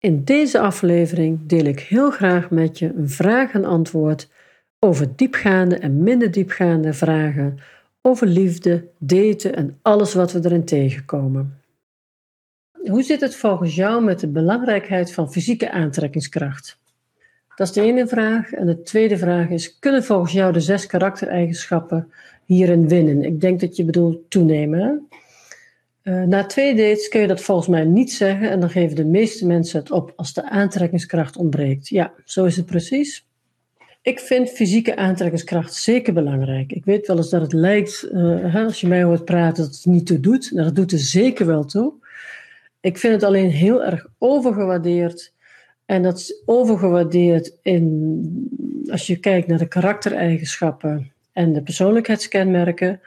In deze aflevering deel ik heel graag met je een vraag en antwoord over diepgaande en minder diepgaande vragen over liefde, daten en alles wat we erin tegenkomen. Hoe zit het volgens jou met de belangrijkheid van fysieke aantrekkingskracht? Dat is de ene vraag. En de tweede vraag is: kunnen volgens jou de zes karaktereigenschappen hierin winnen? Ik denk dat je bedoelt toenemen. Uh, na twee dates kun je dat volgens mij niet zeggen en dan geven de meeste mensen het op als de aantrekkingskracht ontbreekt. Ja, zo is het precies. Ik vind fysieke aantrekkingskracht zeker belangrijk. Ik weet wel eens dat het lijkt, uh, als je mij hoort praten, dat het niet toe doet. Nou, dat doet er zeker wel toe. Ik vind het alleen heel erg overgewaardeerd. En dat is overgewaardeerd in, als je kijkt naar de karaktereigenschappen en de persoonlijkheidskenmerken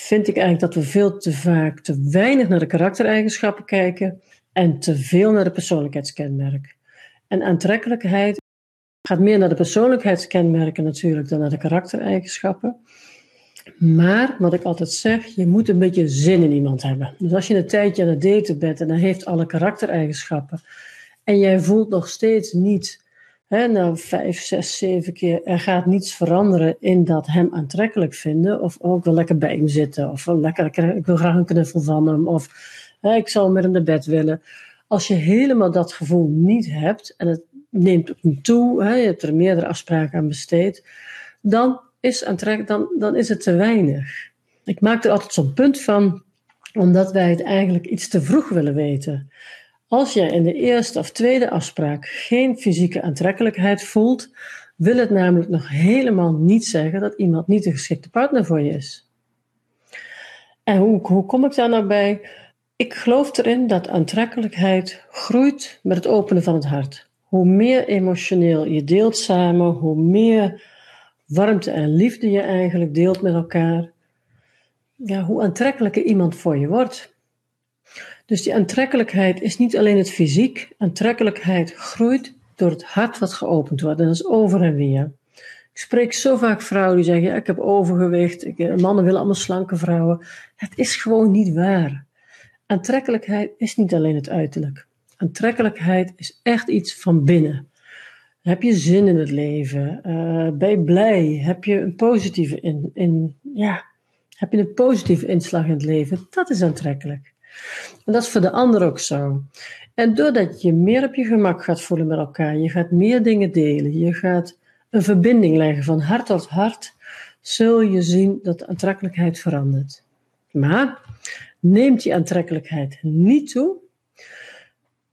vind ik eigenlijk dat we veel te vaak te weinig naar de karaktereigenschappen kijken en te veel naar de persoonlijkheidskenmerk. En aantrekkelijkheid gaat meer naar de persoonlijkheidskenmerken natuurlijk dan naar de karaktereigenschappen. Maar wat ik altijd zeg, je moet een beetje zin in iemand hebben. Dus als je een tijdje aan het daten bent en hij heeft alle karaktereigenschappen en jij voelt nog steeds niet Nou, vijf, zes, zeven keer. Er gaat niets veranderen in dat hem aantrekkelijk vinden. Of ook wel lekker bij hem zitten. Of lekker, ik wil graag een knuffel van hem. Of ik zou met hem naar bed willen. Als je helemaal dat gevoel niet hebt. En het neemt niet toe. Je hebt er meerdere afspraken aan besteed. Dan is, aantrek, dan, dan is het te weinig. Ik maak er altijd zo'n punt van. Omdat wij het eigenlijk iets te vroeg willen weten. Als jij in de eerste of tweede afspraak geen fysieke aantrekkelijkheid voelt, wil het namelijk nog helemaal niet zeggen dat iemand niet de geschikte partner voor je is. En hoe, hoe kom ik daar nou bij? Ik geloof erin dat aantrekkelijkheid groeit met het openen van het hart. Hoe meer emotioneel je deelt samen, hoe meer warmte en liefde je eigenlijk deelt met elkaar, ja, hoe aantrekkelijker iemand voor je wordt. Dus die aantrekkelijkheid is niet alleen het fysiek. Aantrekkelijkheid groeit door het hart wat geopend wordt. En dat is over en weer. Ik spreek zo vaak vrouwen die zeggen: Ik heb overgewicht. Ik, eh, mannen willen allemaal slanke vrouwen. Het is gewoon niet waar. Aantrekkelijkheid is niet alleen het uiterlijk. Aantrekkelijkheid is echt iets van binnen. Heb je zin in het leven? Uh, ben je blij? Heb je een positieve in, in, ja, heb je een positieve inslag in het leven? Dat is aantrekkelijk. En dat is voor de ander ook zo. En doordat je meer op je gemak gaat voelen met elkaar, je gaat meer dingen delen, je gaat een verbinding leggen van hart tot hart, zul je zien dat de aantrekkelijkheid verandert. Maar neemt die aantrekkelijkheid niet toe,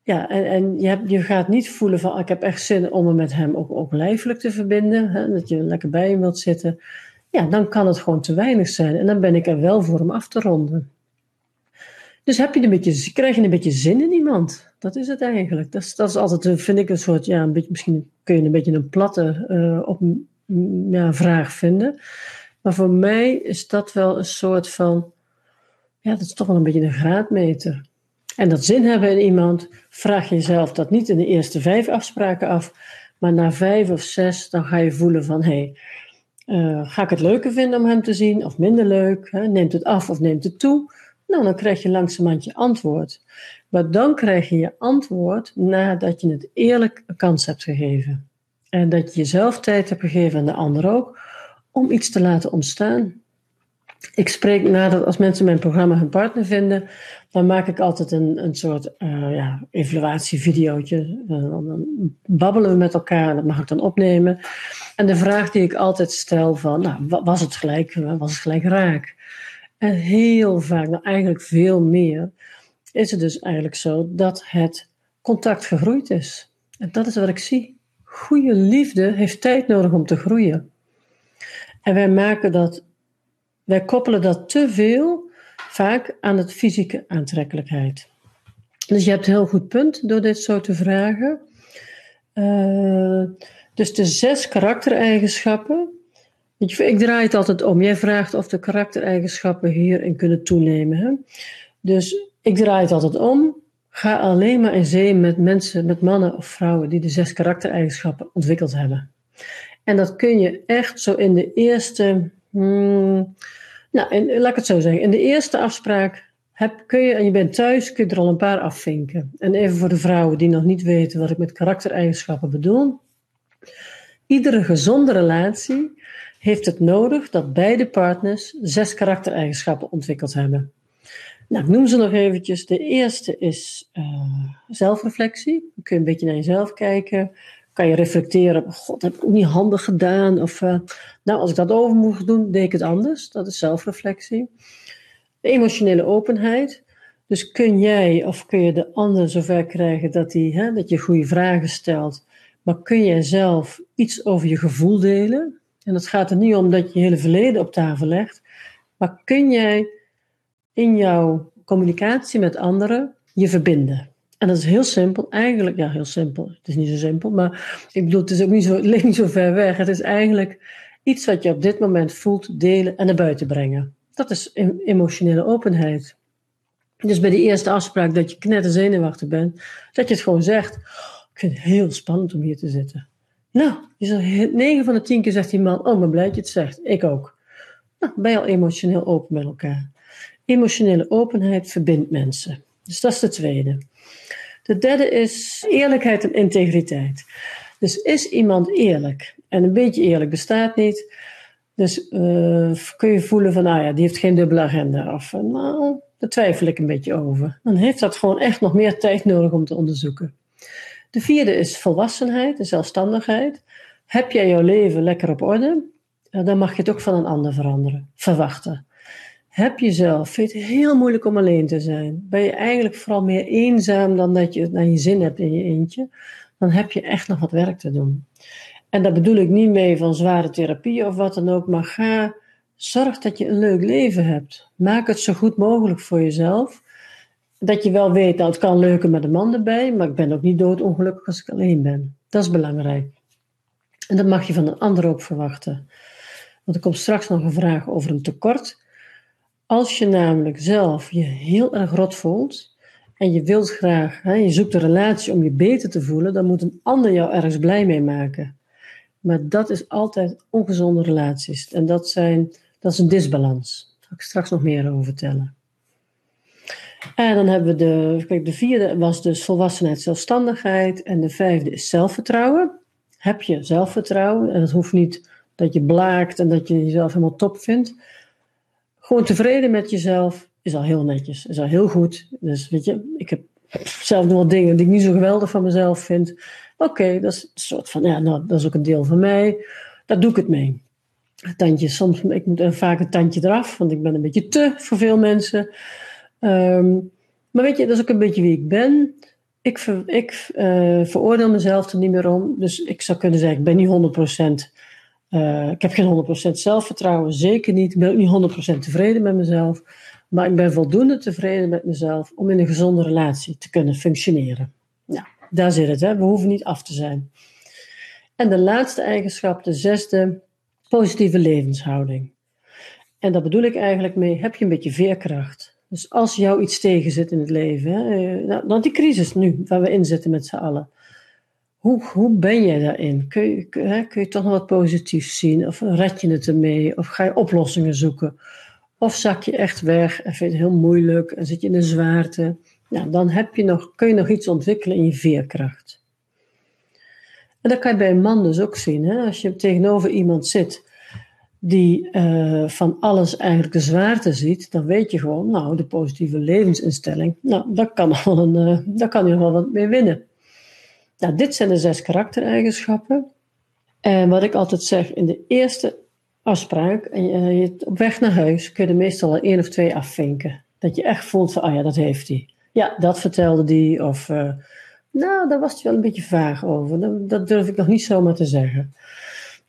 ja, en, je, gaat niet voelen van, ik heb echt zin om me met hem ook, ook lijfelijk te verbinden, hè, dat je lekker bij hem wilt zitten, ja, dan kan het gewoon te weinig zijn. En dan ben ik er wel voor om af te ronden. Dus heb je een beetje, krijg je een beetje zin in iemand. Dat is het eigenlijk. Dat is, dat is altijd, vind ik, een soort, ja, een beetje, misschien kun je een beetje een platte uh, op, ja, vraag vinden. Maar voor mij is dat wel een soort van, ja, dat is toch wel een beetje een graadmeter. En dat zin hebben in iemand, vraag jezelf dat niet in de eerste vijf afspraken af, maar na vijf of zes, dan ga je voelen van, hé, hey, uh, ga ik het leuker vinden om hem te zien of minder leuk? Hè? Neemt het af of neemt het toe? Nou, dan krijg je langzamerhand je antwoord. Maar dan krijg je je antwoord nadat je het eerlijk een kans hebt gegeven. En dat je jezelf tijd hebt gegeven en de ander ook, om iets te laten ontstaan. Ik spreek nadat als mensen mijn programma hun partner vinden, dan maak ik altijd een, een soort uh, ja, evaluatievideootje. Dan babbelen we met elkaar, dat mag ik dan opnemen. En de vraag die ik altijd stel van, nou, was het gelijk, was het gelijk raak? En heel vaak, nou eigenlijk veel meer, is het dus eigenlijk zo dat het contact gegroeid is. En dat is wat ik zie. Goede liefde heeft tijd nodig om te groeien. En wij maken dat, wij koppelen dat te veel vaak aan het fysieke aantrekkelijkheid. Dus je hebt een heel goed punt door dit zo te vragen. Uh, dus de zes karaktereigenschappen ik draai het altijd om. Jij vraagt of de karaktereigenschappen hierin kunnen toenemen. Hè? Dus ik draai het altijd om. Ga alleen maar in zee met mensen, met mannen of vrouwen die de zes karaktereigenschappen ontwikkeld hebben. En dat kun je echt zo in de eerste, hmm, nou, in, laat ik het zo zeggen, in de eerste afspraak heb, kun je, en je bent thuis, kun je er al een paar afvinken. En even voor de vrouwen die nog niet weten wat ik met karaktereigenschappen bedoel. Iedere gezonde relatie heeft het nodig dat beide partners zes karaktereigenschappen ontwikkeld hebben. Nou, ik noem ze nog eventjes. De eerste is uh, zelfreflectie. Dan kun je een beetje naar jezelf kijken. Kan je reflecteren, god, heb ik ook niet handig gedaan? Of, uh, nou, als ik dat over moet doen, deed ik het anders. Dat is zelfreflectie. Emotionele openheid. Dus kun jij of kun je de ander zover krijgen dat, die, hè, dat je goede vragen stelt, maar kun jij zelf iets over je gevoel delen? En het gaat er niet om dat je je hele verleden op tafel legt, maar kun jij in jouw communicatie met anderen je verbinden? En dat is heel simpel, eigenlijk, ja, heel simpel. Het is niet zo simpel, maar ik bedoel, het is ook niet zo, ligt niet zo ver weg. Het is eigenlijk iets wat je op dit moment voelt, delen en naar buiten brengen. Dat is emotionele openheid. Dus bij de eerste afspraak dat je knetter zenuwachtig bent, dat je het gewoon zegt. Ik vind het heel spannend om hier te zitten. Nou, je zegt, 9 van de 10 keer zegt die man, oh, maar blij dat je het zegt. Ik ook. Nou, ben je al emotioneel open met elkaar. Emotionele openheid verbindt mensen. Dus dat is de tweede. De derde is eerlijkheid en integriteit. Dus is iemand eerlijk? En een beetje eerlijk bestaat niet. Dus uh, kun je voelen van, nou ja, die heeft geen dubbele agenda. Of, nou, daar twijfel ik een beetje over. Dan heeft dat gewoon echt nog meer tijd nodig om te onderzoeken. De vierde is volwassenheid en zelfstandigheid. Heb jij jouw leven lekker op orde? Dan mag je het ook van een ander veranderen, verwachten. Heb je zelf, vind je het heel moeilijk om alleen te zijn? Ben je eigenlijk vooral meer eenzaam dan dat je het naar je zin hebt in je eentje? Dan heb je echt nog wat werk te doen. En daar bedoel ik niet mee van zware therapie of wat dan ook, maar ga, zorg dat je een leuk leven hebt. Maak het zo goed mogelijk voor jezelf. Dat je wel weet, dat het kan leuker met een man erbij, maar ik ben ook niet doodongelukkig als ik alleen ben. Dat is belangrijk. En dat mag je van een ander ook verwachten. Want er komt straks nog een vraag over een tekort. Als je namelijk zelf je heel erg rot voelt en je wilt graag, hè, je zoekt een relatie om je beter te voelen, dan moet een ander jou ergens blij mee maken. Maar dat is altijd ongezonde relaties. En dat, zijn, dat is een disbalans. Daar zal ik straks nog meer over vertellen. En dan hebben we de, de vierde was dus volwassenheid, zelfstandigheid. En de vijfde is zelfvertrouwen. Heb je zelfvertrouwen? En dat hoeft niet dat je blaakt en dat je jezelf helemaal top vindt. Gewoon tevreden met jezelf is al heel netjes, is al heel goed. Dus weet je, ik heb zelf nog wel dingen die ik niet zo geweldig van mezelf vind. Oké, dat is een soort van, ja, nou, dat is ook een deel van mij. Daar doe ik het mee. tandje, soms, ik moet vaak een tandje eraf, want ik ben een beetje te voor veel mensen. Ehm, maar weet je, dat is ook een beetje wie ik ben. Ik, ik uh, veroordeel mezelf er niet meer om. Dus ik zou kunnen zeggen, ik ben niet 100%. Uh, ik heb geen 100% zelfvertrouwen, zeker niet. Ik ben ook niet 100% tevreden met mezelf. Maar ik ben voldoende tevreden met mezelf om in een gezonde relatie te kunnen functioneren. Nou, daar zit het. Hè? We hoeven niet af te zijn. En de laatste eigenschap, de zesde, positieve levenshouding. En daar bedoel ik eigenlijk mee, heb je een beetje veerkracht. Dus als jou iets tegen zit in het leven, hè, eh, nou, die crisis nu, waar we in zitten met z'n allen. Hoe, hoe ben jij daarin? Kun je, kun, kun je toch nog wat positiefs zien? Of red je het ermee? Of ga je oplossingen zoeken? Of zak je echt weg en vind je het heel moeilijk en zit je in de zwaarte? Nou, dan heb je nog, kun je nog iets ontwikkelen in je veerkracht. En dat kan je bij een man dus ook zien. Hè? Als je tegenover iemand zit die uh, van alles eigenlijk de zwaarte ziet, dan weet je gewoon, nou, de positieve levensinstelling, nou, daar kan, al een, uh, kan je wel wat mee winnen. Nou, dit zijn de zes karaktereigenschappen. En wat ik altijd zeg, in de eerste afspraak, en je, je, op weg naar huis, kun je er meestal al één of twee afvinken. Dat je echt voelt van, ah ja, dat heeft hij. Ja, dat vertelde die. Of, nou, daar was hij wel een beetje vaag over. Dat, dat, durf ik nog niet zomaar te zeggen.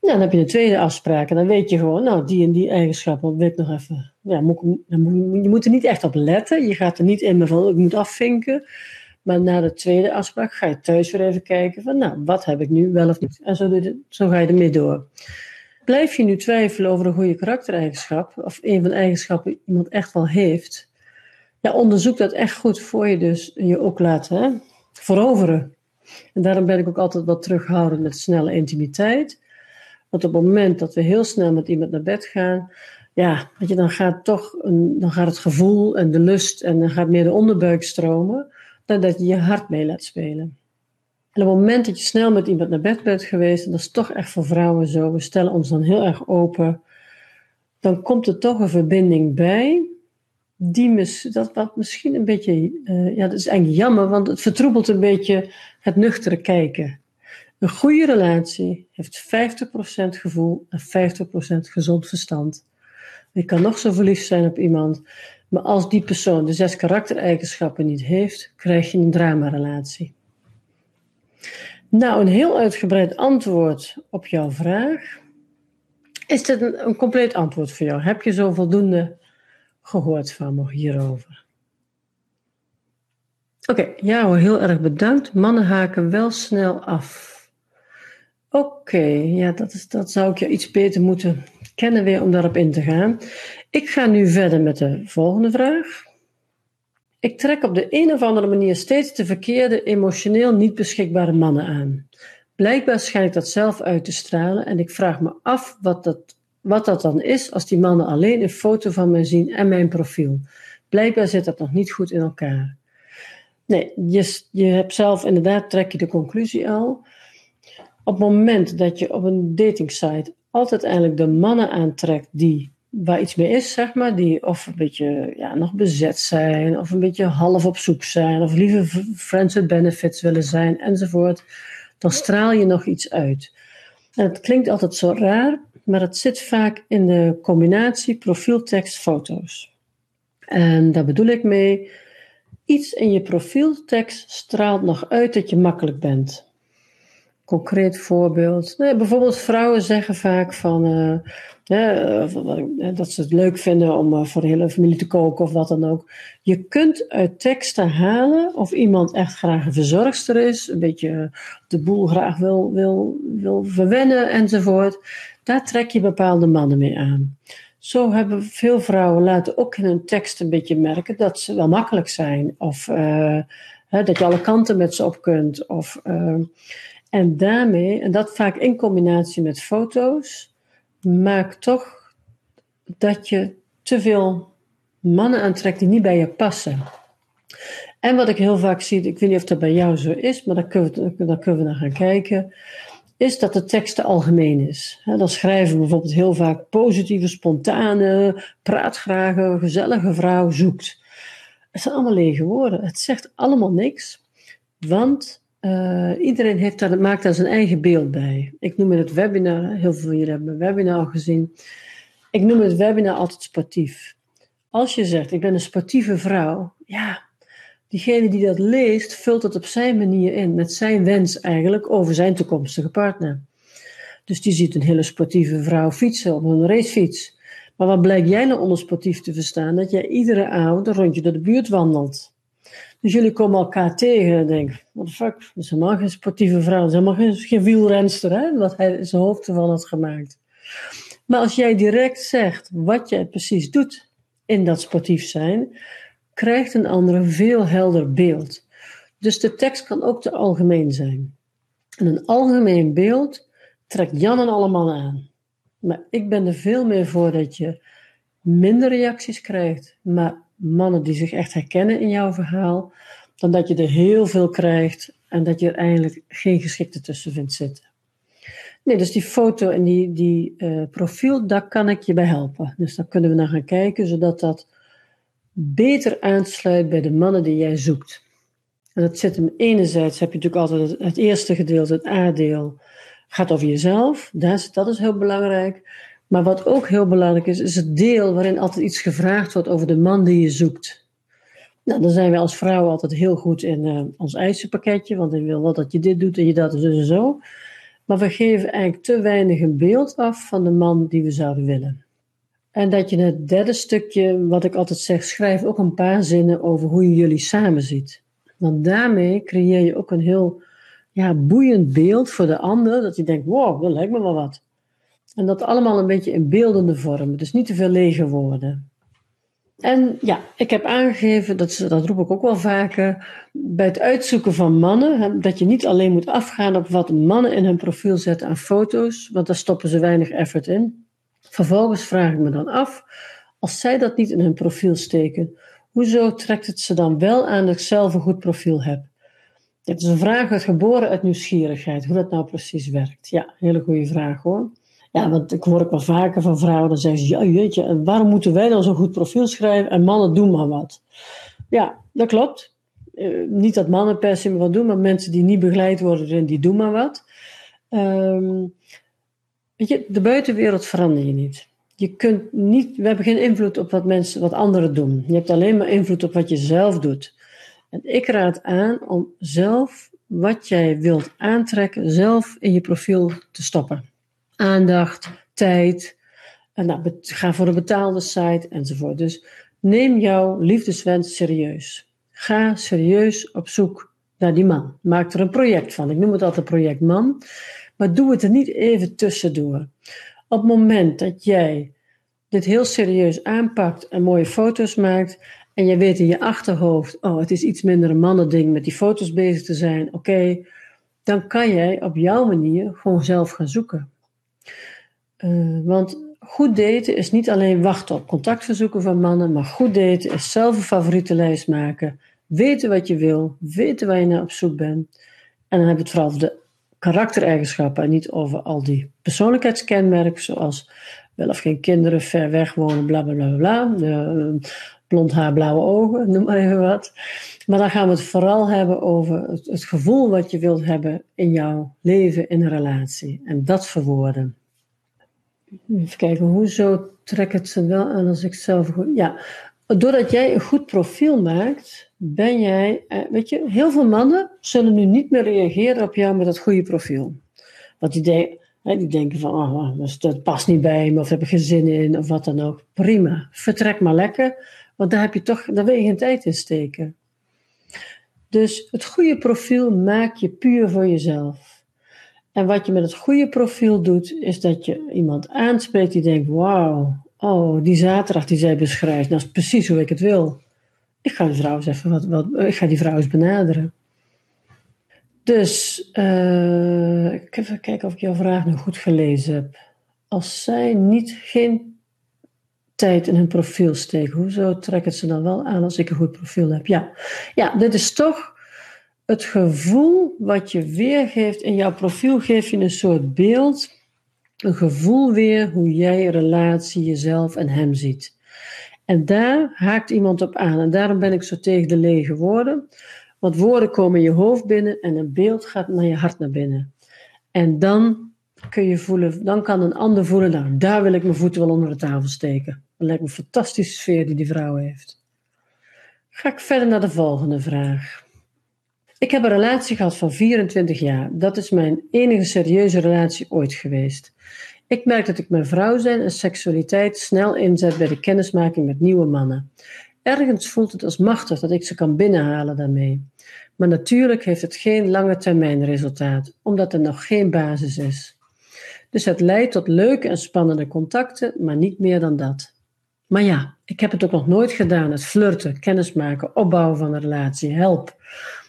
Nou, dan heb je de tweede afspraak en dan weet je gewoon, nou, die en die eigenschappen ik nog even. Ja, je moet er niet echt op letten. Je gaat er niet in van, ik moet afvinken. Maar na de tweede afspraak ga je thuis weer even kijken van, nou, wat heb ik nu wel of niet? En zo, zo ga je ermee door. Blijf je nu twijfelen over een goede karaktereigenschap, of een van de eigenschappen iemand echt wel heeft, ja, onderzoek dat echt goed voor je dus je ook laat hè, veroveren. En daarom ben ik ook altijd wat terughoudend met snelle intimiteit. Op het moment dat we heel snel met iemand naar bed gaan, ja, weet je, dan gaat toch een, dan gaat het gevoel en de lust en dan gaat meer de onderbuik stromen, dan dat je je hart mee laat spelen. En op het moment dat je snel met iemand naar bed bent geweest, en dat is toch echt voor vrouwen zo, we stellen ons dan heel erg open, dan komt er toch een verbinding bij, die mis, dat wat misschien een beetje, uh, ja, dat is eigenlijk jammer, want het vertroebelt een beetje het nuchtere kijken. Een goede relatie heeft 50% gevoel en 50% gezond verstand. Je kan nog zo verliefd zijn op iemand, maar als die persoon de zes karaktereigenschappen niet heeft, krijg je een dramarelatie. Nou, een heel uitgebreid antwoord op jouw vraag. Is dit een, compleet antwoord voor jou? Heb je zo voldoende gehoord van me hierover? Oké, ja hoor, heel erg bedankt. Mannen haken wel snel af. Oké, ja, dat, is, dat zou ik je iets beter moeten kennen weer om daarop in te gaan. Ik ga nu verder met de volgende vraag. Ik trek op de een of andere manier steeds de verkeerde, emotioneel niet beschikbare mannen aan. Blijkbaar schijn ik dat zelf uit te stralen en ik vraag me af wat dat, wat dat dan is als die mannen alleen een foto van mij zien en mijn profiel. Blijkbaar zit dat nog niet goed in elkaar. Nee, je, je hebt zelf inderdaad, trek je de conclusie al. Op het moment dat je op een datingsite altijd eigenlijk de mannen aantrekt die waar iets mee is, zeg maar, die of een beetje ja, nog bezet zijn, of een beetje half op zoek zijn, of liever friends with benefits willen zijn, enzovoort, dan straal je nog iets uit. En het klinkt altijd zo raar, maar het zit vaak in de combinatie profieltekst foto's. En daar bedoel ik mee, iets in je profieltekst straalt nog uit dat je makkelijk bent concreet voorbeeld. Bijvoorbeeld vrouwen zeggen vaak van, uh, dat ze het leuk vinden om uh, voor de hele familie te koken of wat dan ook. Je kunt uit teksten halen of iemand echt graag een verzorgster is, een beetje de boel graag wil, wil, wil verwennen enzovoort. Daar trek je bepaalde mannen mee aan. Zo hebben veel vrouwen laten ook in hun tekst een beetje merken dat ze wel makkelijk zijn. Of dat je alle kanten met ze op kunt. Of, en daarmee, en dat vaak in combinatie met foto's, maakt toch dat je te veel mannen aantrekt die niet bij je passen. En wat ik heel vaak zie, ik weet niet of dat bij jou zo is, maar daar kunnen we, daar kunnen we naar gaan kijken, is dat de tekst te algemeen is. Dan schrijven we bijvoorbeeld heel vaak positieve, spontane, praatgrage, gezellige vrouw zoekt. Het zijn allemaal lege woorden. Het zegt allemaal niks, want uh, iedereen heeft maakt daar zijn eigen beeld bij. Ik noem het webinar, heel veel van jullie hebben mijn webinar al gezien. Ik noem het webinar altijd sportief. Als je zegt, ik ben een sportieve vrouw, ja, diegene die dat leest, vult het op zijn manier in, met zijn wens eigenlijk over zijn toekomstige partner. Dus die ziet een hele sportieve vrouw fietsen op een racefiets. Maar wat blijkt jij nou onder sportief te verstaan? Dat jij iedere avond een rondje door de buurt wandelt. Dus jullie komen elkaar tegen en denken, what the fuck, is helemaal geen sportieve vrouw, is helemaal geen, wielrenster, hè, wat hij zijn hoofd ervan had gemaakt. Maar als jij direct zegt wat jij precies doet in dat sportief zijn, krijgt een ander een veel helder beeld. Dus de tekst kan ook te algemeen zijn. En een algemeen beeld trekt Jan en allemaal aan. Maar ik ben er veel meer voor dat je minder reacties krijgt, maar mannen die zich echt herkennen in jouw verhaal, dan dat je er heel veel krijgt en dat je er eigenlijk geen geschikte tussen vindt zitten. Nee, dus die foto en die, die uh, profiel, daar kan ik je bij helpen. Dus daar kunnen we naar gaan kijken, zodat dat beter aansluit bij de mannen die jij zoekt. En dat zit hem enerzijds, heb je natuurlijk altijd het, het eerste gedeelte, het A-deel, gaat over jezelf. Dat is, dat is heel belangrijk. Maar wat ook heel belangrijk is, is het deel waarin altijd iets gevraagd wordt over de man die je zoekt. Nou, dan zijn we als vrouw altijd heel goed in uh, ons eisenpakketje, want ik wil wel dat je dit doet en je dat en zo. Maar we geven eigenlijk te weinig een beeld af van de man die we zouden willen. En dat je het derde stukje, wat ik altijd zeg, schrijf ook een paar zinnen over hoe je jullie samen ziet. Want daarmee creëer je ook een heel ja, boeiend beeld voor de ander, dat je denkt, wow, dat lijkt me wel wat. En dat allemaal een beetje in beeldende vorm, dus niet te veel lege woorden. En ja, ik heb aangegeven, dat, dat roep ik ook wel vaker, bij het uitzoeken van mannen, dat je niet alleen moet afgaan op wat mannen in hun profiel zetten aan foto's, want daar stoppen ze weinig effort in. Vervolgens vraag ik me dan af, als zij dat niet in hun profiel steken, hoezo trekt het ze dan wel aan dat ik zelf een goed profiel heb? Dit is een vraag uit geboren uit nieuwsgierigheid, hoe dat nou precies werkt. Ja, hele goede vraag hoor. Ja, want ik hoor ook wel vaker van vrouwen, dan zeggen ze, ja weet je, en waarom moeten wij dan zo'n goed profiel schrijven en mannen doen maar wat. Ja, dat klopt. Uh, niet dat mannen per se wat doen, maar mensen die niet begeleid worden, die doen maar wat. Um, weet je, de buitenwereld verander je niet. Je kunt niet, we hebben geen invloed op wat mensen, wat anderen doen. Je hebt alleen maar invloed op wat je zelf doet. En ik raad aan om zelf wat jij wilt aantrekken, zelf in je profiel te stoppen. Aandacht, tijd, en nou, ga voor een betaalde site enzovoort. Dus neem jouw liefdeswens serieus. Ga serieus op zoek naar die man. Maak er een project van. Ik noem het altijd project man. Maar doe het er niet even tussendoor. Op het moment dat jij dit heel serieus aanpakt en mooie foto's maakt. En je weet in je achterhoofd, oh, het is iets minder een mannending met die foto's bezig te zijn. Oké, dan kan jij op jouw manier gewoon zelf gaan zoeken. Uh, want goed daten is niet alleen wachten op contactverzoeken van mannen, maar goed daten is zelf een favoriete lijst maken. Weten wat je wil, weten waar je naar op zoek bent. En dan hebben we het vooral over de karaktereigenschappen en niet over al die persoonlijkheidskenmerken, zoals wel of geen kinderen, ver weg wonen, bla bla bla bla. De, blond haar, blauwe ogen, noem maar even wat. Maar dan gaan we het vooral hebben over het, gevoel wat je wilt hebben in jouw leven, in een relatie. En dat verwoorden. Even kijken, hoezo trek het ze wel aan als ik zelf goed... Ja, doordat jij een goed profiel maakt, ben jij... Eh, weet je, heel veel mannen zullen nu niet meer reageren op jou met dat goede profiel. Want die, die denken van, oh, dat past niet bij me, of heb ik geen zin in, of wat dan ook. Prima, vertrek maar lekker, want daar heb je toch, daar wil je geen tijd in steken. Dus het goede profiel maak je puur voor jezelf. En wat je met het goede profiel doet, is dat je iemand aanspreekt die denkt, wauw, oh, die zaterdag die zij beschrijft, dat is precies hoe ik het wil. Ik ga die vrouw eens even wat, ik ga die vrouw eens benaderen. Dus, uh, ik even kijken of ik jouw vraag nog goed gelezen heb. Als zij niet geen tijd in hun profiel steken, hoezo trekken ze dan wel aan als ik een goed profiel heb? Ja, ja dit is toch het gevoel wat je weergeeft in jouw profiel, geef je een soort beeld, een gevoel weer hoe jij een relatie, jezelf en hem ziet. En daar haakt iemand op aan. En daarom ben ik zo tegen de lege woorden. Want woorden komen je hoofd binnen en een beeld gaat naar je hart naar binnen. En dan kun je voelen, dan kan een ander voelen, nou, daar wil ik mijn voeten wel onder de tafel steken. Dat lijkt me een fantastische sfeer die die vrouw heeft. Ga ik verder naar de volgende vraag. Ik heb een relatie gehad van 24 jaar. Dat is mijn enige serieuze relatie ooit geweest. Ik merk dat ik mijn vrouw zijn en seksualiteit snel inzet bij de kennismaking met nieuwe mannen. Ergens voelt het als machtig dat ik ze kan binnenhalen daarmee. Maar natuurlijk heeft het geen lange termijn resultaat, omdat er nog geen basis is. Dus het leidt tot leuke en spannende contacten, maar niet meer dan dat. Maar ja, ik heb het ook nog nooit gedaan, het flirten, kennismaken, opbouwen van een relatie, help.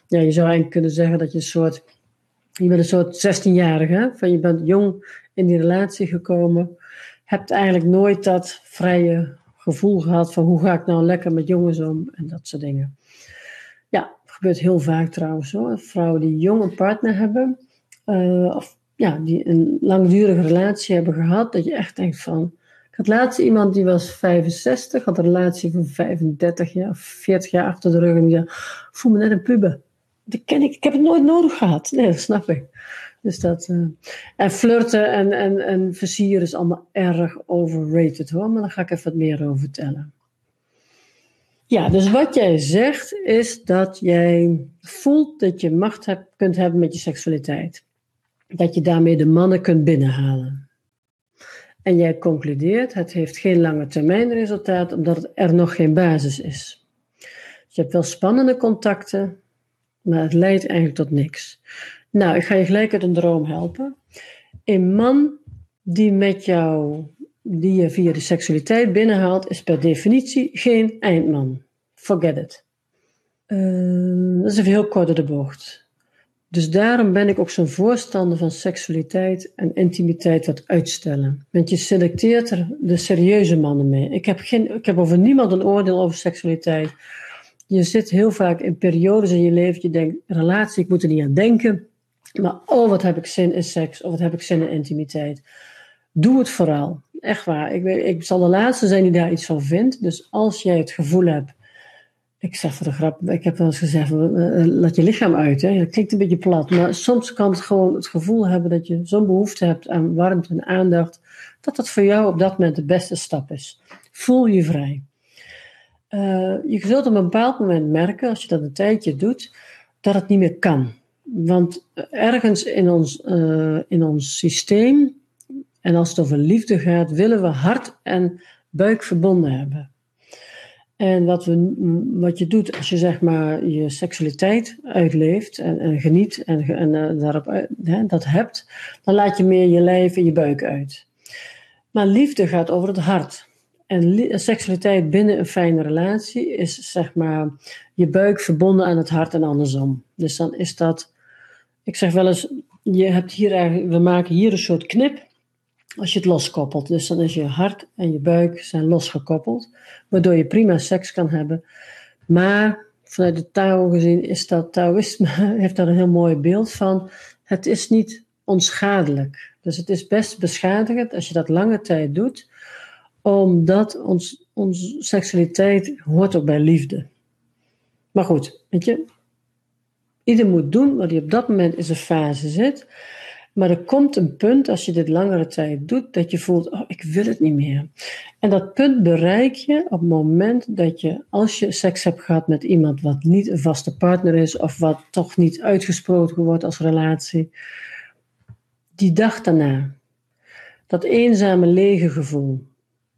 Ja, je zou eigenlijk kunnen zeggen dat je een soort, je bent een soort 16-jarige, van je bent jong in die relatie gekomen, hebt eigenlijk nooit dat vrije gevoel gehad van hoe ga ik nou lekker met jongens om en dat soort dingen. Ja, gebeurt heel vaak trouwens hoor. Vrouwen die jong een partner hebben, uh, of ja, die een langdurige relatie hebben gehad, dat je echt denkt van. Ik had laatst iemand die was 65, had een relatie van 35 jaar, 40 jaar achter de rug en die zei: voel me net een puber. Dat ken ik, ik heb het nooit nodig gehad. Nee, dat snap ik. Dus dat, uh, en flirten en, en, en versieren is allemaal erg overrated hoor, maar daar ga ik even wat meer over vertellen. Ja, dus wat jij zegt is dat jij voelt dat je macht kunt hebben met je seksualiteit. Dat je daarmee de mannen kunt binnenhalen. En jij concludeert, het heeft geen lange termijn resultaat omdat er nog geen basis is. Dus je hebt wel spannende contacten, maar het leidt eigenlijk tot niks. Nou, ik ga je gelijk uit een droom helpen. Een man die met jou, die je via de seksualiteit binnenhaalt, is per definitie geen eindman. Forget it. Uh, dat is even heel kort de bocht. Dus daarom ben ik ook zo'n voorstander van seksualiteit en intimiteit wat uitstellen. Want je selecteert er de serieuze mannen mee. Ik heb, geen, ik heb over niemand een oordeel over seksualiteit. Je zit heel vaak in periodes in je leven, je denkt, relatie, ik moet er niet aan denken. Maar oh, wat heb ik zin in seks, of wat heb ik zin in intimiteit. Doe het vooral. Echt waar. Ik, ik zal de laatste zijn die daar iets van vindt. Dus als jij het gevoel hebt ik zeg voor de grap, ik heb wel eens gezegd, uh, laat je lichaam uit. Hè? Dat klinkt een beetje plat, maar soms kan het gewoon het gevoel hebben dat je zo'n behoefte hebt aan warmte en aandacht, dat dat voor jou op dat moment de beste stap is. Voel je vrij. Uh, je zult op een bepaald moment merken, als je dat een tijdje doet, dat het niet meer kan. Want ergens in ons, in ons systeem, en als het over liefde gaat, willen we hart en buik verbonden hebben. En wat, we, wat je doet als je zeg maar je seksualiteit uitleeft en, en geniet en, en uh, daarop dat hebt, dan laat je meer je lijf en je buik uit. Maar liefde gaat over het hart. En seksualiteit binnen een fijne relatie is zeg maar je buik verbonden aan het hart en andersom. Dus dan is dat, ik zeg wel eens, je hebt hier we maken hier een soort knip als je het loskoppelt. Dus dan is je hart en je buik zijn losgekoppeld, waardoor je prima seks kan hebben. Maar vanuit de Tao gezien is dat Taoïsme, heeft daar een heel mooi beeld van. Het is niet onschadelijk. Dus het is best beschadigend als je dat lange tijd doet, omdat ons, onze seksualiteit hoort ook bij liefde. Maar goed, weet je, ieder moet doen wat hij op dat moment in zijn fase zit. Maar er komt een punt, als je dit langere tijd doet, dat je voelt, oh, ik wil het niet meer. En dat punt bereik je op het moment dat je, als je seks hebt gehad met iemand wat niet een vaste partner is, of wat toch niet uitgesproken wordt als relatie, die dag daarna, dat eenzame lege gevoel.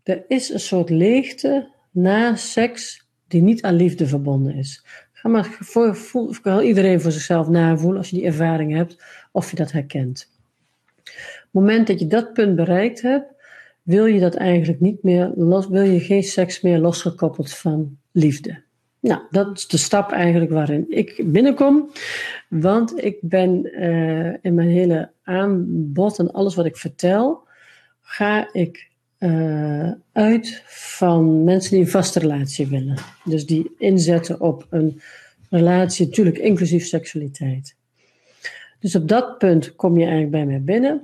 Er is een soort leegte na seks die niet aan liefde verbonden is. Ga maar voor, voel, iedereen voor zichzelf navoelen als je die ervaring hebt, of je dat herkent. Op het moment dat je dat punt bereikt hebt, wil je dat eigenlijk niet meer los, wil je geen seks meer losgekoppeld van liefde. Nou, dat is de stap eigenlijk waarin ik binnenkom. Want ik ben uh, in mijn hele aanbod en alles wat ik vertel, ga ik uh, uit van mensen die een vaste relatie willen. Dus die inzetten op een relatie, natuurlijk inclusief seksualiteit. Dus op dat punt kom je eigenlijk bij mij binnen.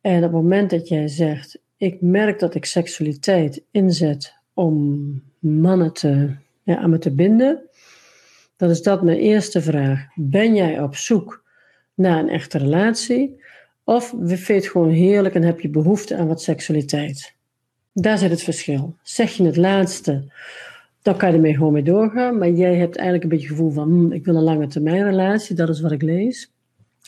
En op het moment dat jij zegt, ik merk dat ik seksualiteit inzet om mannen te, ja, aan me te binden, dan is dat mijn eerste vraag. Ben jij op zoek naar een echte relatie? Of vind je het gewoon heerlijk en heb je behoefte aan wat seksualiteit? Daar zit het verschil. Zeg je het laatste, dan kan je ermee gewoon mee doorgaan. Maar jij hebt eigenlijk een beetje het gevoel van, hm, ik wil een lange termijn relatie, dat is wat ik lees.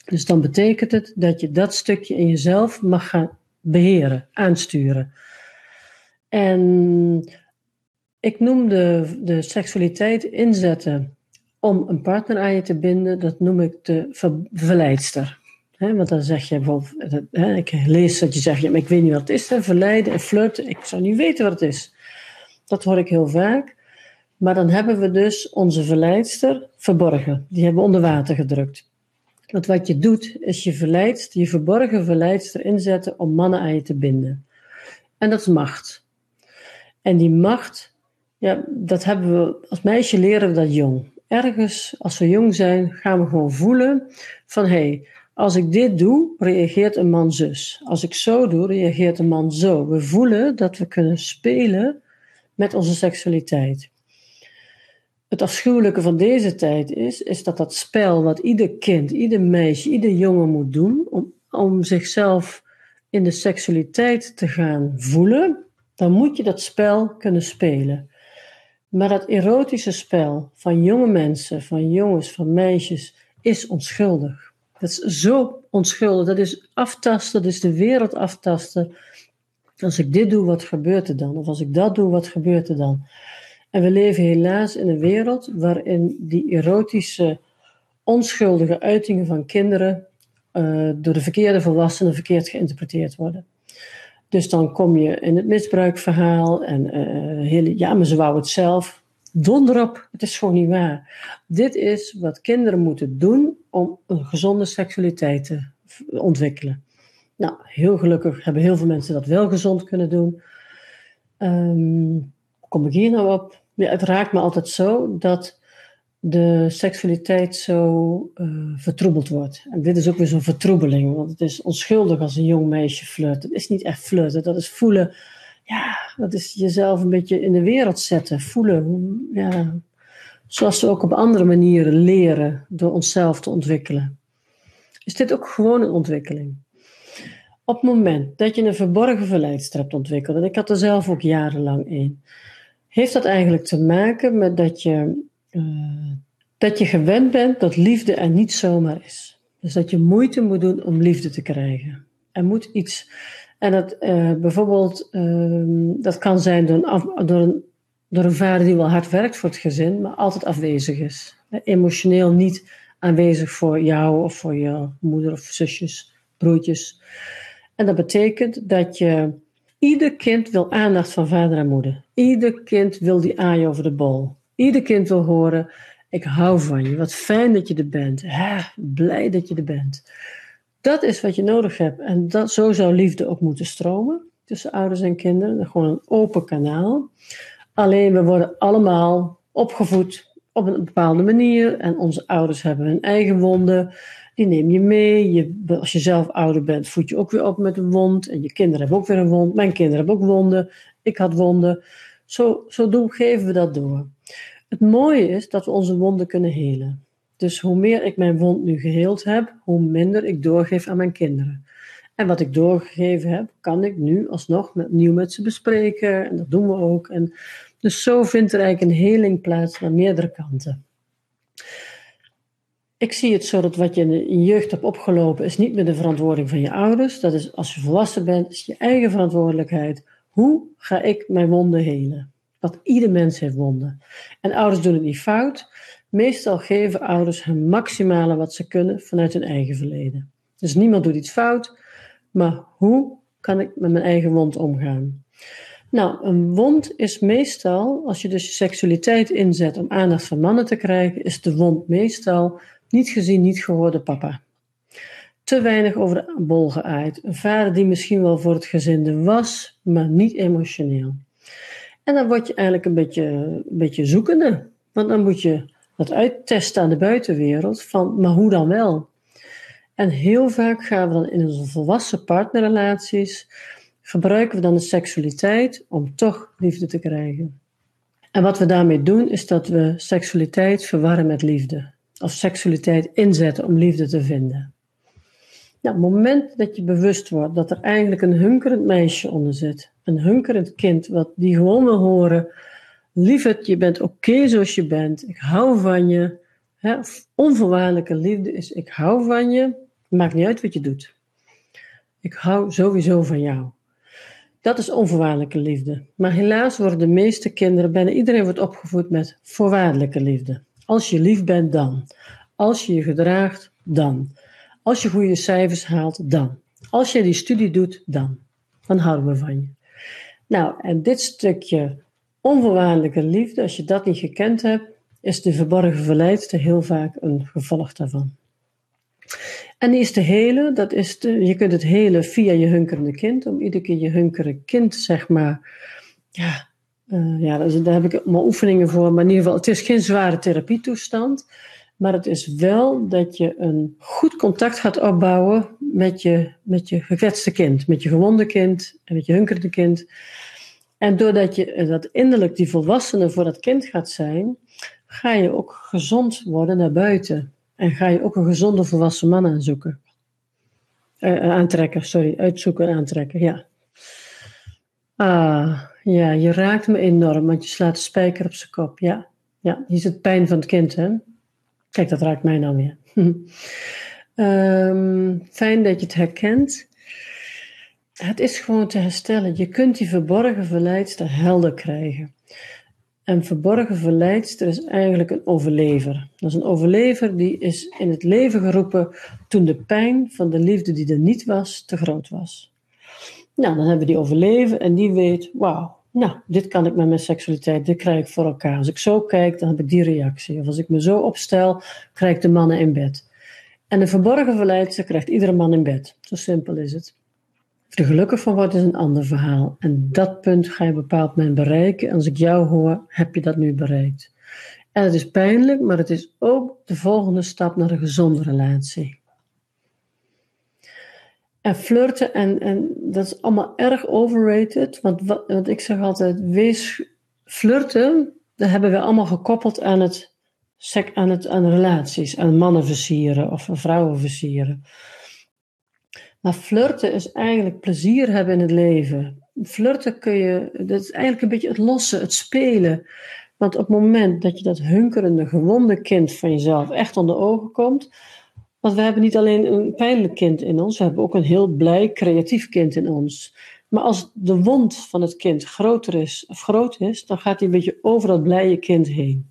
Dus dan betekent het dat je dat stukje in jezelf mag gaan beheren, aansturen. En ik noem de, de seksualiteit inzetten om een partner aan je te binden, dat noem ik de verleidster. Want dan zeg je bijvoorbeeld, ik lees dat je zegt, ja, maar ik weet niet wat het is, he, verleiden en flirten, ik zou niet weten wat het is. Dat hoor ik heel vaak. Maar dan hebben we dus onze verleidster verborgen. Die hebben we onder water gedrukt. Want wat je doet, is je verleidt, je verborgen verleidster inzetten om mannen aan je te binden. En dat is macht. En die macht, ja, dat hebben we, als meisje leren we dat jong. Ergens, als we jong zijn, gaan we gewoon voelen van, hé, hey, als ik dit doe, reageert een man zus. Als ik zo doe, reageert een man zo. We voelen dat we kunnen spelen met onze seksualiteit. Het afschuwelijke van deze tijd is, is dat dat spel wat ieder kind, ieder meisje, ieder jongen moet doen om, om zichzelf in de seksualiteit te gaan voelen, dan moet je dat spel kunnen spelen. Maar dat erotische spel van jonge mensen, van jongens, van meisjes, is onschuldig. Dat is zo onschuldig. Dat is aftasten, dat is de wereld aftasten. Als ik dit doe, wat gebeurt er dan? Of als ik dat doe, wat gebeurt er dan? En we leven helaas in een wereld waarin die erotische, onschuldige uitingen van kinderen uh, door de verkeerde volwassenen verkeerd geïnterpreteerd worden. Dus dan kom je in het misbruikverhaal en uh, hele, ja, maar ze wou het zelf. Donderop, het is gewoon niet waar. Dit is wat kinderen moeten doen om een gezonde seksualiteit te ontwikkelen. Nou, heel gelukkig hebben heel veel mensen dat wel gezond kunnen doen. Um, kom ik hier nou op? Ja, het raakt me altijd zo dat de seksualiteit zo uh, vertroebeld wordt. En dit is ook weer zo'n vertroebeling, want het is onschuldig als een jong meisje flirt. Het is niet echt flirten, dat is voelen, ja, dat is jezelf een beetje in de wereld zetten, voelen, zoals we ook op andere manieren leren door onszelf te ontwikkelen. Is dit ook gewoon een ontwikkeling? Op het moment dat je een verborgen verleidster hebt ontwikkeld, en ik had er zelf ook jarenlang in, heeft dat eigenlijk te maken met dat je uh, dat je gewend bent dat liefde er niet zomaar is. Dus dat je moeite moet doen om liefde te krijgen. Er moet iets. En dat uh, bijvoorbeeld, uh, dat kan zijn door een, af, door, een, door een vader die wel hard werkt voor het gezin, maar altijd afwezig is. Emotioneel niet aanwezig voor jou of voor je moeder of zusjes, broertjes. En dat betekent dat je. Ieder kind wil aandacht van vader en moeder. Ieder kind wil die aai over de bol. Ieder kind wil horen: Ik hou van je. Wat fijn dat je er bent. Ha, blij dat je er bent. Dat is wat je nodig hebt. En dat, zo zou liefde ook moeten stromen tussen ouders en kinderen. Gewoon een open kanaal. Alleen we worden allemaal opgevoed op een bepaalde manier. En onze ouders hebben hun eigen wonden. Die neem je mee. Je, als je zelf ouder bent, voed je ook weer op met een wond. En je kinderen hebben ook weer een wond. Mijn kinderen hebben ook wonden. Ik had wonden. Zo, zo doen, geven we dat door. Het mooie is dat we onze wonden kunnen helen. Dus hoe meer ik mijn wond nu geheeld heb, hoe minder ik doorgeef aan mijn kinderen. En wat ik doorgegeven heb, kan ik nu alsnog met, met ze bespreken. En dat doen we ook. En dus zo vindt er eigenlijk een heling plaats aan meerdere kanten. Ik zie het zo dat wat je in je jeugd hebt opgelopen, is niet meer de verantwoording van je ouders. Dat is als je volwassen bent, is je eigen verantwoordelijkheid. Hoe ga ik mijn wonden helen? Want ieder mens heeft wonden. En ouders doen het niet fout. Meestal geven ouders het maximale wat ze kunnen vanuit hun eigen verleden. Dus niemand doet iets fout, maar hoe kan ik met mijn eigen wond omgaan? Nou, een wond is meestal, als je dus je seksualiteit inzet om aandacht van mannen te krijgen, is de wond meestal niet gezien, niet gehoorde papa. Te weinig over de bol geaaid. Een vader die misschien wel voor het gezin was, maar niet emotioneel. En dan word je eigenlijk een beetje, een beetje zoekende. Want dan moet je dat uittesten aan de buitenwereld van, maar hoe dan wel? En heel vaak gaan we dan in onze volwassen partnerrelaties, gebruiken we dan de seksualiteit om toch liefde te krijgen. En wat we daarmee doen, is dat we seksualiteit verwarren met liefde. Of seksualiteit inzetten om liefde te vinden. Nou, het moment dat je bewust wordt dat er eigenlijk een hunkerend meisje onder zit, een hunkerend kind, wat die gewoon wil horen: lieverd, je bent oké zoals je bent, ik hou van je. Onvoorwaardelijke liefde is: ik hou van je, maakt niet uit wat je doet. Ik hou sowieso van jou. Dat is onvoorwaardelijke liefde. Maar helaas worden de meeste kinderen, bijna iedereen wordt opgevoed met voorwaardelijke liefde. Als je lief bent, dan. Als je je gedraagt, dan. Als je goede cijfers haalt, dan. Als je die studie doet, dan. Dan houden we van je. Nou, en dit stukje onvoorwaardelijke liefde, als je dat niet gekend hebt, is de verborgen verleidster heel vaak een gevolg daarvan. En die is te helen, dat is de, je kunt het helen via je hunkerende kind, om iedere keer je hunkerende kind, zeg maar, ja, uh, ja daar heb ik allemaal oefeningen voor, maar in ieder geval, het is geen zware therapietoestand, maar het is wel dat je een goed contact gaat opbouwen met je, met je gekwetste kind, met je gewonde kind en met je hunkerde kind. En doordat je eh, dat innerlijk die volwassene voor dat kind gaat zijn, ga je ook gezond worden naar buiten. En ga je ook een gezonde volwassen man aanzoeken. Uh, aantrekken, sorry, uitzoeken en aantrekken, ja. Ah, ja, je raakt me enorm, want je slaat de spijker op zijn kop, ja. Ja, hier het pijn van het kind, hè. Kijk, dat raakt mij nou weer. um, fijn dat je het herkent. Het is gewoon te herstellen. Je kunt die verborgen verleidster helder krijgen. En verborgen verleidster is eigenlijk een overlever. Dat is een overlever die is in het leven geroepen toen de pijn van de liefde die er niet was, te groot was. Nou, dan hebben we die overlever en die weet, wauw, nou, dit kan ik met mijn seksualiteit, dit krijg ik voor elkaar. Als ik zo kijk, dan heb ik die reactie. Of als ik me zo opstel, krijg ik de mannen in bed. En de verborgen verleidster krijgt iedere man in bed. Zo simpel is het. Of er gelukkig van wordt, is een ander verhaal. En dat punt ga je bepaald moment bereiken. En als ik jou hoor, heb je dat nu bereikt. En het is pijnlijk, maar het is ook de volgende stap naar een gezonde relatie. En flirten, en, en dat is allemaal erg overrated. Want, wat, want ik zeg altijd, wees flirten, dat hebben we allemaal gekoppeld aan het, aan het aan relaties. Aan mannen versieren of vrouwen versieren. Maar flirten is eigenlijk plezier hebben in het leven. Flirten kun je, dat is eigenlijk een beetje het lossen, het spelen. Want op het moment dat je dat hunkerende, gewonde kind van jezelf echt onder ogen komt. Want we hebben niet alleen een pijnlijk kind in ons, we hebben ook een heel blij, creatief kind in ons. Maar als de wond van het kind groter is of groot is, dan gaat hij een beetje over dat blije kind heen.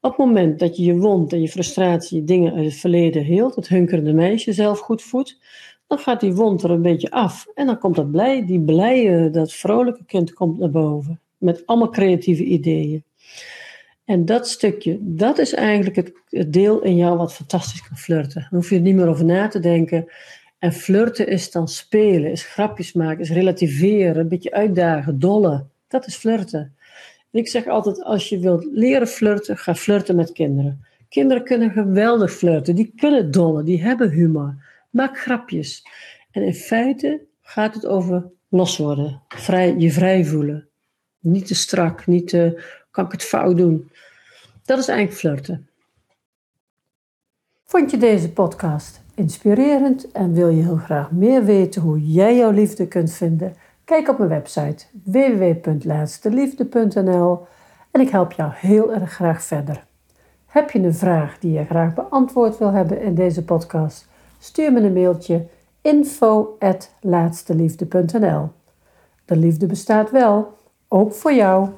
Op het moment dat je je wond en je frustratie, je dingen uit het verleden heelt, het hunkerende meisje zelf goed voedt, dan gaat die wond er een beetje af. En dan komt dat blij, die blije, dat vrolijke kind komt naar boven. Met allemaal creatieve ideeën. En dat stukje, dat is eigenlijk het, deel in jou wat fantastisch kan flirten. Dan hoef je er niet meer over na te denken. En flirten is dan spelen, is grapjes maken, is relativeren, een beetje uitdagen, dollen. Dat is flirten. En ik zeg altijd, als je wilt leren flirten, ga flirten met kinderen. Kinderen kunnen geweldig flirten, die kunnen dollen, die hebben humor. Maak grapjes. En in feite gaat het over los worden, vrij, je vrij voelen. Niet te strak, niet te, kan ik het fout doen. Dat is eigenlijk flirten. Vond je deze podcast inspirerend en wil je heel graag meer weten hoe jij jouw liefde kunt vinden? Kijk op mijn website www.laatsteliefde.nl en ik help jou heel erg graag verder. Heb je een vraag die je graag beantwoord wil hebben in deze podcast? Stuur me een mailtje info@laatsteliefde.nl. De liefde bestaat wel, ook voor jou.